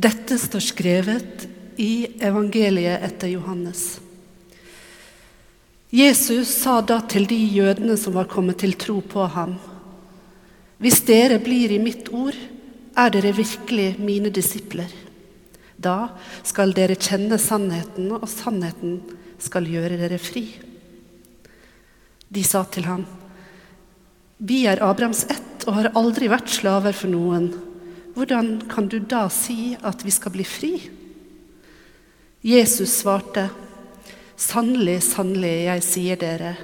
Dette står skrevet i evangeliet etter Johannes. Jesus sa da til de jødene som var kommet til tro på ham, hvis dere blir i mitt ord, er dere virkelig mine disipler. Da skal dere kjenne sannheten, og sannheten skal gjøre dere fri. De sa til ham, vi er Abrahams ett og har aldri vært slaver for noen. Hvordan kan du da si at vi skal bli fri? Jesus svarte, sannelig, sannelig, jeg sier dere,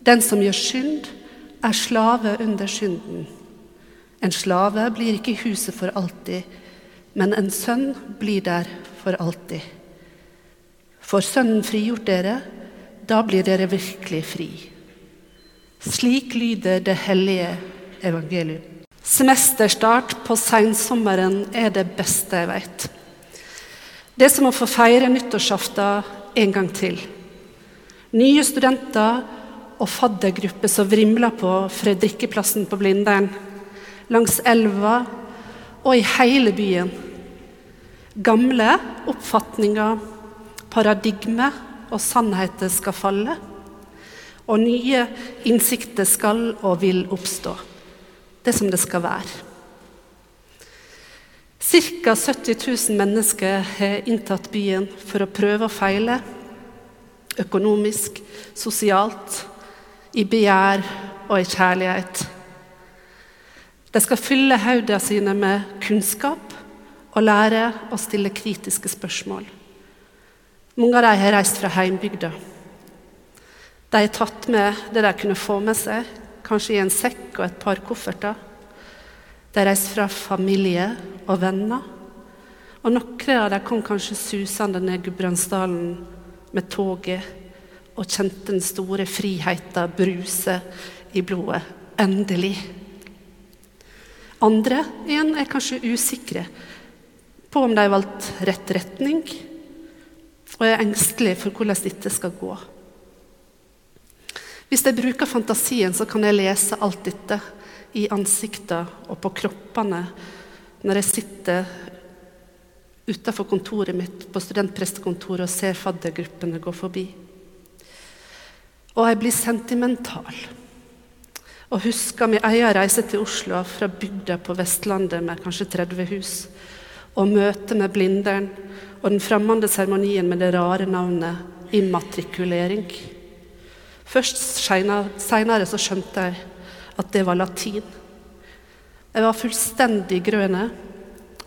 den som gjør synd, er slave under synden. En slave blir ikke i huset for alltid, men en sønn blir der for alltid. Får Sønnen frigjort dere, da blir dere virkelig fri. Slik lyder det hellige evangelium. Semesterstart på sensommeren er det beste jeg vet. Det er som å få feire nyttårsaften en gang til. Nye studenter og faddergrupper som vrimler på Fredrikkeplassen på Blindern, langs elva og i hele byen. Gamle oppfatninger, paradigmer og sannheter skal falle. Og nye innsikter skal og vil oppstå. Det som det skal være. Ca. 70 000 mennesker har inntatt byen for å prøve og feile. Økonomisk, sosialt, i begjær og i kjærlighet. De skal fylle hodene sine med kunnskap og lære å stille kritiske spørsmål. Mange av dem har reist fra heimbygda. De har tatt med det de kunne få med seg, kanskje i en sekk og et par kofferter. De reiste fra familie og venner. Og noen av dem kom kanskje susende ned Gudbrandsdalen med toget og kjente den store friheten bruse i blodet. Endelig. Andre igjen er kanskje usikre på om de har valgt rett retning, og er engstelige for hvordan dette skal gå. Hvis jeg bruker fantasien, så kan jeg lese alt dette i ansiktene og på kroppene når jeg sitter utenfor kontoret mitt på studentprestekontoret og ser faddergruppene gå forbi. Og jeg blir sentimental og husker min egen reise til Oslo fra bygda på Vestlandet med kanskje 30 hus, og møtet med Blindern og den fremmede seremonien med det rare navnet immatrikulering. Først seinere så skjønte jeg at det var latin. Jeg var fullstendig grønne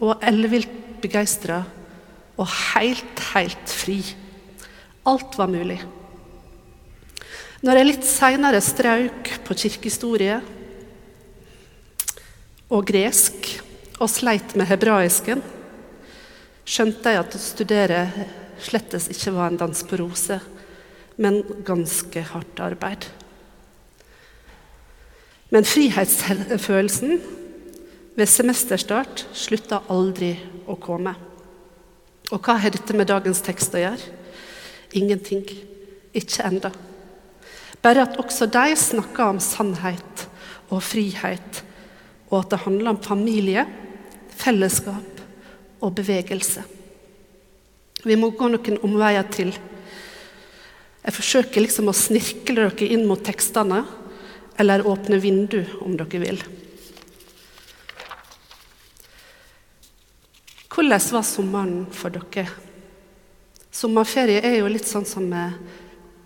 og ellevilt begeistra og helt, helt fri. Alt var mulig. Når jeg litt seinere strauk på kirkehistorie og gresk og sleit med hebraisken, skjønte jeg at å studere slettes ikke var en dans på roser, men ganske hardt arbeid. Men frihetsfølelsen ved semesterstart slutta aldri å komme. Og hva har dette med dagens tekst å gjøre? Ingenting. Ikke enda. Bare at også de snakker om sannhet og frihet, og at det handler om familie, fellesskap og bevegelse. Vi må gå noen omveier til. Jeg forsøker liksom å snirkle dere inn mot tekstene eller åpne vindu, om dere vil. Hvordan var sommeren for dere? Sommerferie er jo litt sånn som med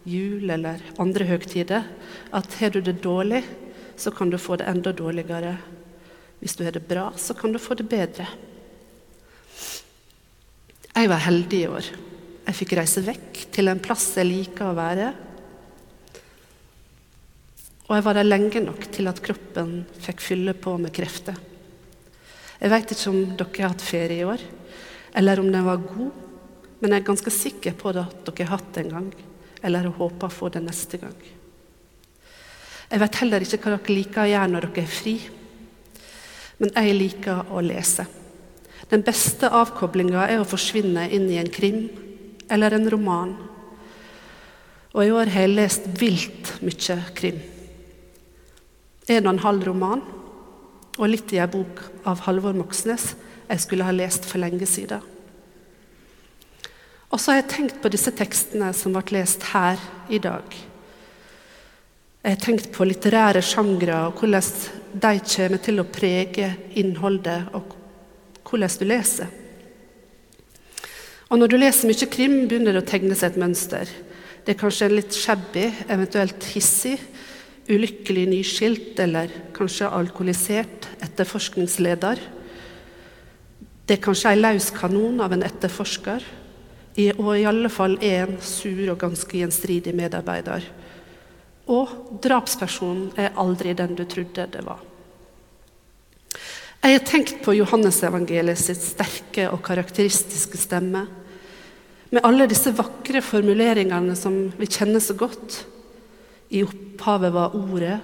jul eller andre høgtider. At har du det dårlig, så kan du få det enda dårligere. Hvis du har det bra, så kan du få det bedre. Jeg var heldig i år. Jeg fikk reise vekk til en plass jeg liker å være. Og jeg var der lenge nok til at kroppen fikk fylle på med krefter. Jeg veit ikke om dere har hatt ferie i år, eller om den var god, men jeg er ganske sikker på det at dere har hatt det en gang, eller håper å få det neste gang. Jeg vet heller ikke hva dere liker å gjøre når dere er fri, men jeg liker å lese. Den beste avkoblinga er å forsvinne inn i en krim eller en roman. Og i år har jeg lest vilt mye krim en og en halv roman og litt i ei bok av Halvor Moxnes, jeg skulle ha lest for lenge siden. Og så har jeg tenkt på disse tekstene som ble lest her i dag. Jeg har tenkt på litterære sjangre og hvordan de kommer til å prege innholdet og hvordan du leser. Og Når du leser mye krim, begynner det å tegne seg et mønster. Det er kanskje en litt shabby, eventuelt hissig, ulykkelig nyskilt eller kanskje alkoholisert etterforskningsleder. Det er kanskje ei løs kanon av en etterforsker, og i alle fall en sur og ganske gjenstridig medarbeider. Og drapspersonen er aldri den du trodde det var. Jeg har tenkt på Johannesevangeliet sitt sterke og karakteristiske stemme. Med alle disse vakre formuleringene som vi kjenner så godt. I opphavet var Ordet,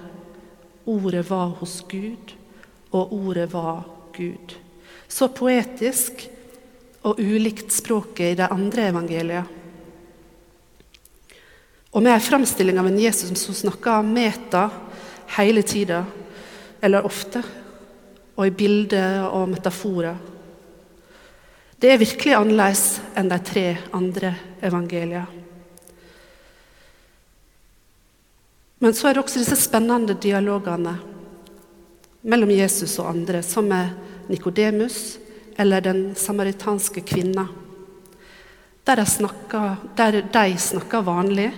Ordet var hos Gud, og Ordet var Gud. Så poetisk og ulikt språket i de andre evangeliene. Og med en framstilling av en Jesus som snakker meta hele tida, eller ofte, og i bilder og metaforer. Det er virkelig annerledes enn de tre andre evangeliene. Men så er det også disse spennende dialogene mellom Jesus og andre, som med Nikodemus eller den samaritanske kvinna. Der de snakker, de snakker vanlig,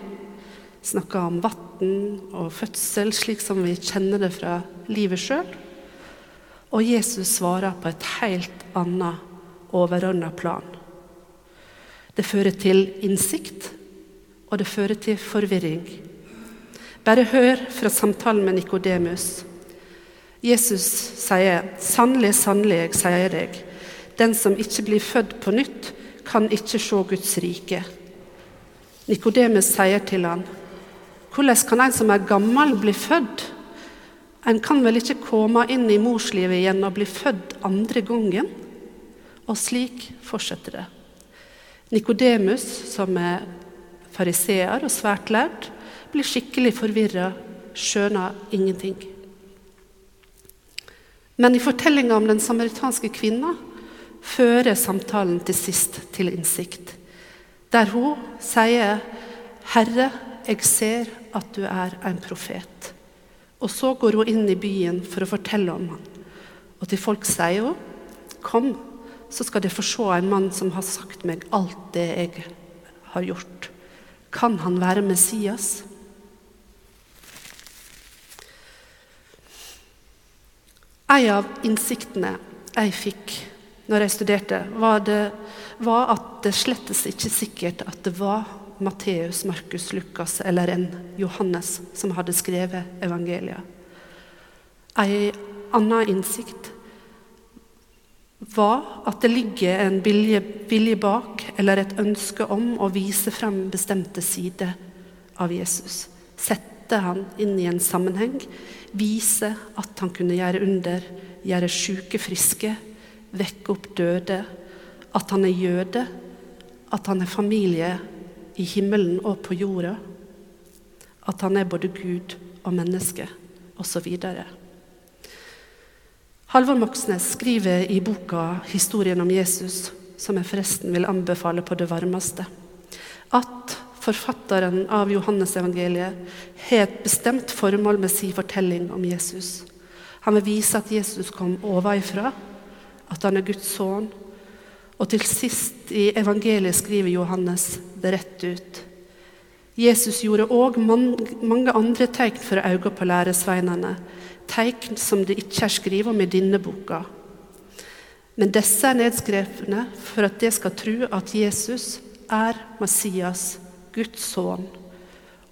snakker om vann og fødsel, slik som vi kjenner det fra livet sjøl. Og Jesus svarer på et helt annet, overordna plan. Det fører til innsikt, og det fører til forvirring. Bare hør fra samtalen med Nikodemus. Jesus sier, 'Sannelig, sannelig, jeg sier deg, den som ikke blir født på nytt, kan ikke se Guds rike.' Nikodemus sier til han, 'Hvordan kan en som er gammel, bli født?' En kan vel ikke komme inn i morslivet igjen og bli født andre gangen? Og slik fortsetter det. Nikodemus, som er fariseer og svært lærd, blir skikkelig forvirra, skjønner ingenting. Men i fortellinga om den samaritanske kvinna fører samtalen til sist til innsikt, der hun sier, 'Herre, jeg ser at du er en profet'. Og så går hun inn i byen for å fortelle om han. Og til folk sier hun, 'Kom, så skal dere få se en mann som har sagt meg alt det jeg har gjort.' Kan han være Messias? En av innsiktene jeg fikk når jeg studerte, var, det, var at det slettes ikke sikkert at det var Matteus, Markus, Lukas eller en Johannes som hadde skrevet evangeliet. En annen innsikt var at det ligger en vilje, vilje, bak, eller et ønske om, å vise frem bestemte sider av Jesus. Sette han inn i en sammenheng, vise at han kunne gjøre under, gjøre syke friske, vekke opp døde, at han er jøde, at han er familie i himmelen og på jorda. At han er både Gud og menneske, osv. Halvor Moxnes skriver i boka 'Historien om Jesus', som jeg forresten vil anbefale på det varmeste, at forfatteren av Johannesevangeliet har et bestemt formål med sin fortelling om Jesus. Han vil vise at Jesus kom ovenfra, at han er Guds sønn, og til sist i evangeliet skriver Johannes det rett ut. Jesus gjorde òg mange andre tegn for øynene på læresveinene, tegn som det ikke er skrevet om i denne boka. Men disse er nedskrevne for at de skal tro at Jesus er Messias, Guds sønn,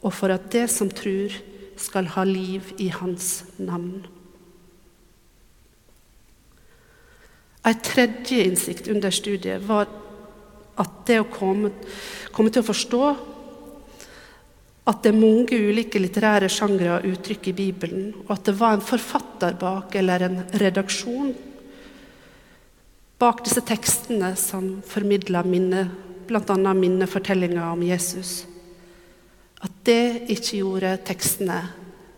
og for at de som tror, skal ha liv i hans navn. En tredje innsikt under studiet var at det å komme, komme til å forstå at det er mange ulike litterære sjangre og uttrykk i Bibelen, og at det var en forfatter bak, eller en redaksjon bak disse tekstene som formidla minne, bl.a. minnefortellinga om Jesus. At det ikke gjorde tekstene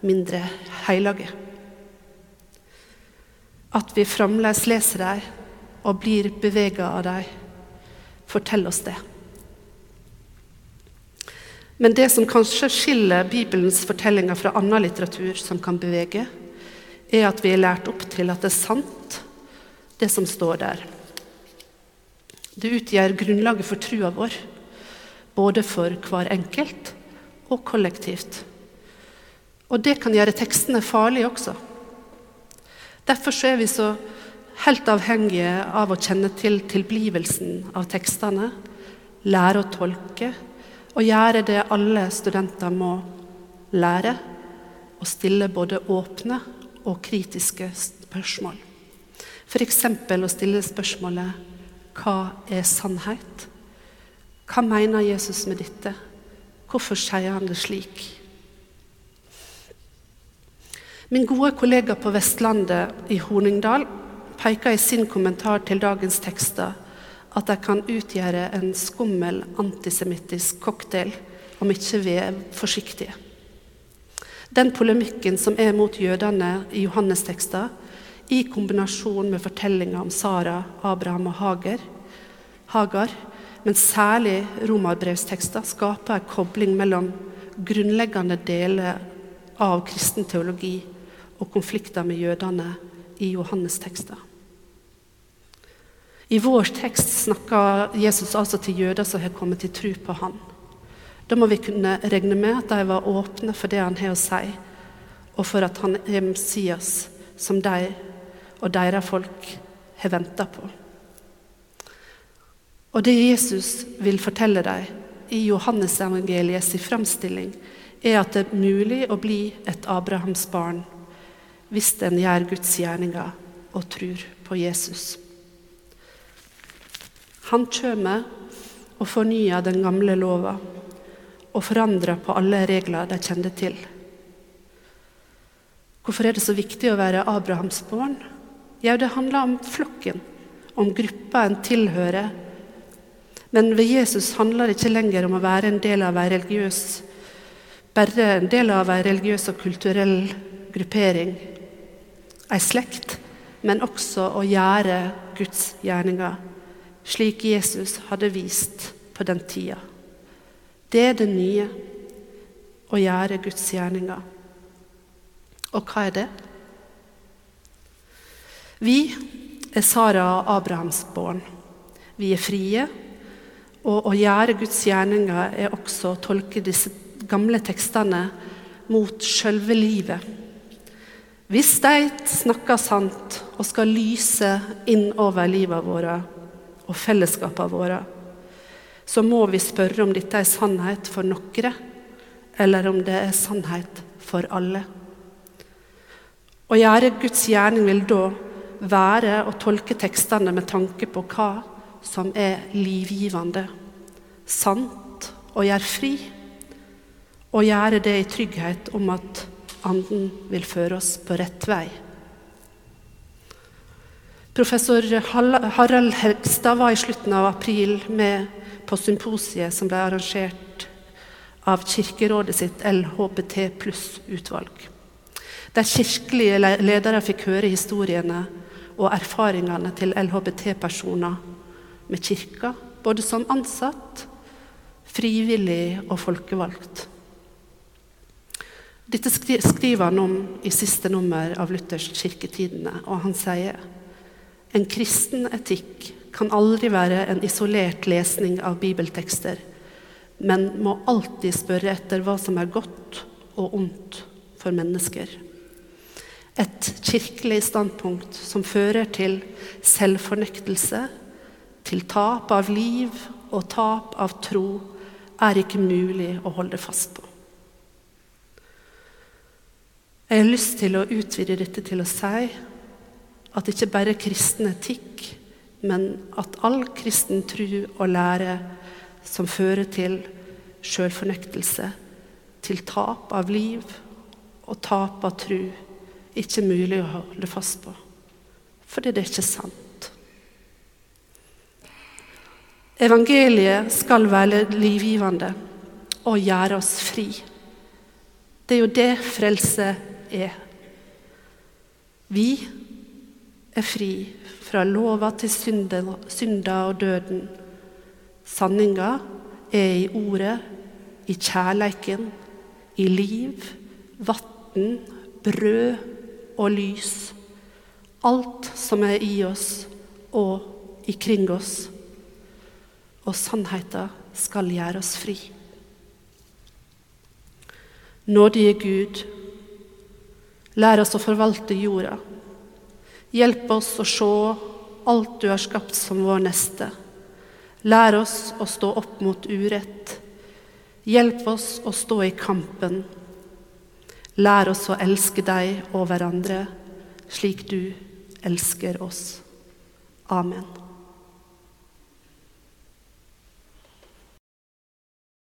mindre hellige. At vi fremdeles leser dem og blir bevega av dem. Fortell oss det. Men det som kanskje skiller Bibelens fortellinger fra annen litteratur som kan bevege, er at vi er lært opp til at det er sant, det som står der. Det utgjør grunnlaget for trua vår, både for hver enkelt og kollektivt. Og det kan gjøre tekstene farlige også. Derfor er vi så helt avhengige av å kjenne til tilblivelsen av tekstene, lære å tolke og gjøre det alle studenter må lære, å stille både åpne og kritiske spørsmål. F.eks. å stille spørsmålet hva er sannhet? Hva mener Jesus med dette? Hvorfor sier han det slik? Min gode kollega på Vestlandet i Horningdal peker i sin kommentar til dagens tekster at de kan utgjøre en skummel antisemittisk cocktail om ikke vi er forsiktige. Den polemikken som er mot jødene i Johannes-tekster, i kombinasjon med fortellinga om Sara, Abraham og Hager, Hagar, men særlig romerbrevstekster, skaper en kobling mellom grunnleggende deler av kristen teologi og konflikter med jødene i Johannes-tekster. I vår tekst snakker Jesus altså til jøder som har kommet til tro på han. Da må vi kunne regne med at de var åpne for det han har å si, og for at han er Messias, som de og deres folk har venta på. Og det Jesus vil fortelle dem i Johannes evangeliets framstilling, er at det er mulig å bli et Abrahams barn hvis en gjør Guds gjerninger og tror på Jesus. Han kommer og fornyer den gamle lova og forandrer på alle regler de kjente til. Hvorfor er det så viktig å være Abrahams barn? Jo, det handler om flokken, om gruppa en tilhører. Men ved Jesus handler det ikke lenger om å være en del av en religiøs bare en del av en religiøs og kulturell gruppering, ei slekt, men også å gjøre Guds gjerninger slik Jesus hadde vist på den tida. Det er det nye å gjøre Guds gjerninger. Og hva er det? Vi er Sara og Abrahams barn. Vi er frie. Og å gjøre Guds gjerninger er også å tolke disse gamle tekstene mot sjølve livet. Hvis de snakker sant og skal lyse innover livet våre og fellesskapene våre, så må vi spørre om dette er sannhet for noen, eller om det er sannhet for alle. Å gjøre Guds gjerning vil da være å tolke tekstene med tanke på hva som er livgivende, sant og gjør fri, og gjøre det i trygghet om at Anden vil føre oss på rett vei. Professor Harald Hegstad var i slutten av april med på symposiet som ble arrangert av Kirkerådet sitt LHBT pluss-utvalg. Der kirkelige ledere fikk høre historiene og erfaringene til LHBT-personer med kirka, både som ansatt, frivillig og folkevalgt. Dette skriver han om i siste nummer av Luthers Kirketidene, og han sier en kristen etikk kan aldri være en isolert lesning av bibeltekster, men må alltid spørre etter hva som er godt og ondt for mennesker. Et kirkelig standpunkt som fører til selvfornektelse, til tap av liv og tap av tro, er ikke mulig å holde fast på. Jeg har lyst til å utvide dette til å si at ikke bare kristen etikk, men at all kristen tro og lære som fører til sjølfornektelse, til tap av liv og tap av tro, ikke er mulig å holde fast på. Fordi det er ikke sant. Evangeliet skal være livgivende og gjøre oss fri. Det er jo det frelse er. Vi er fri fra lova til synda og døden. Sanninga er i ordet, i kjærleiken, i liv, vann, brød og lys. Alt som er i oss og ikring oss. Og sannheten skal gjøre oss fri. Nådige Gud, lær oss å forvalte jorda. Hjelp oss å se alt du har skapt som vår neste. Lær oss å stå opp mot urett. Hjelp oss å stå i kampen. Lær oss å elske deg og hverandre slik du elsker oss. Amen.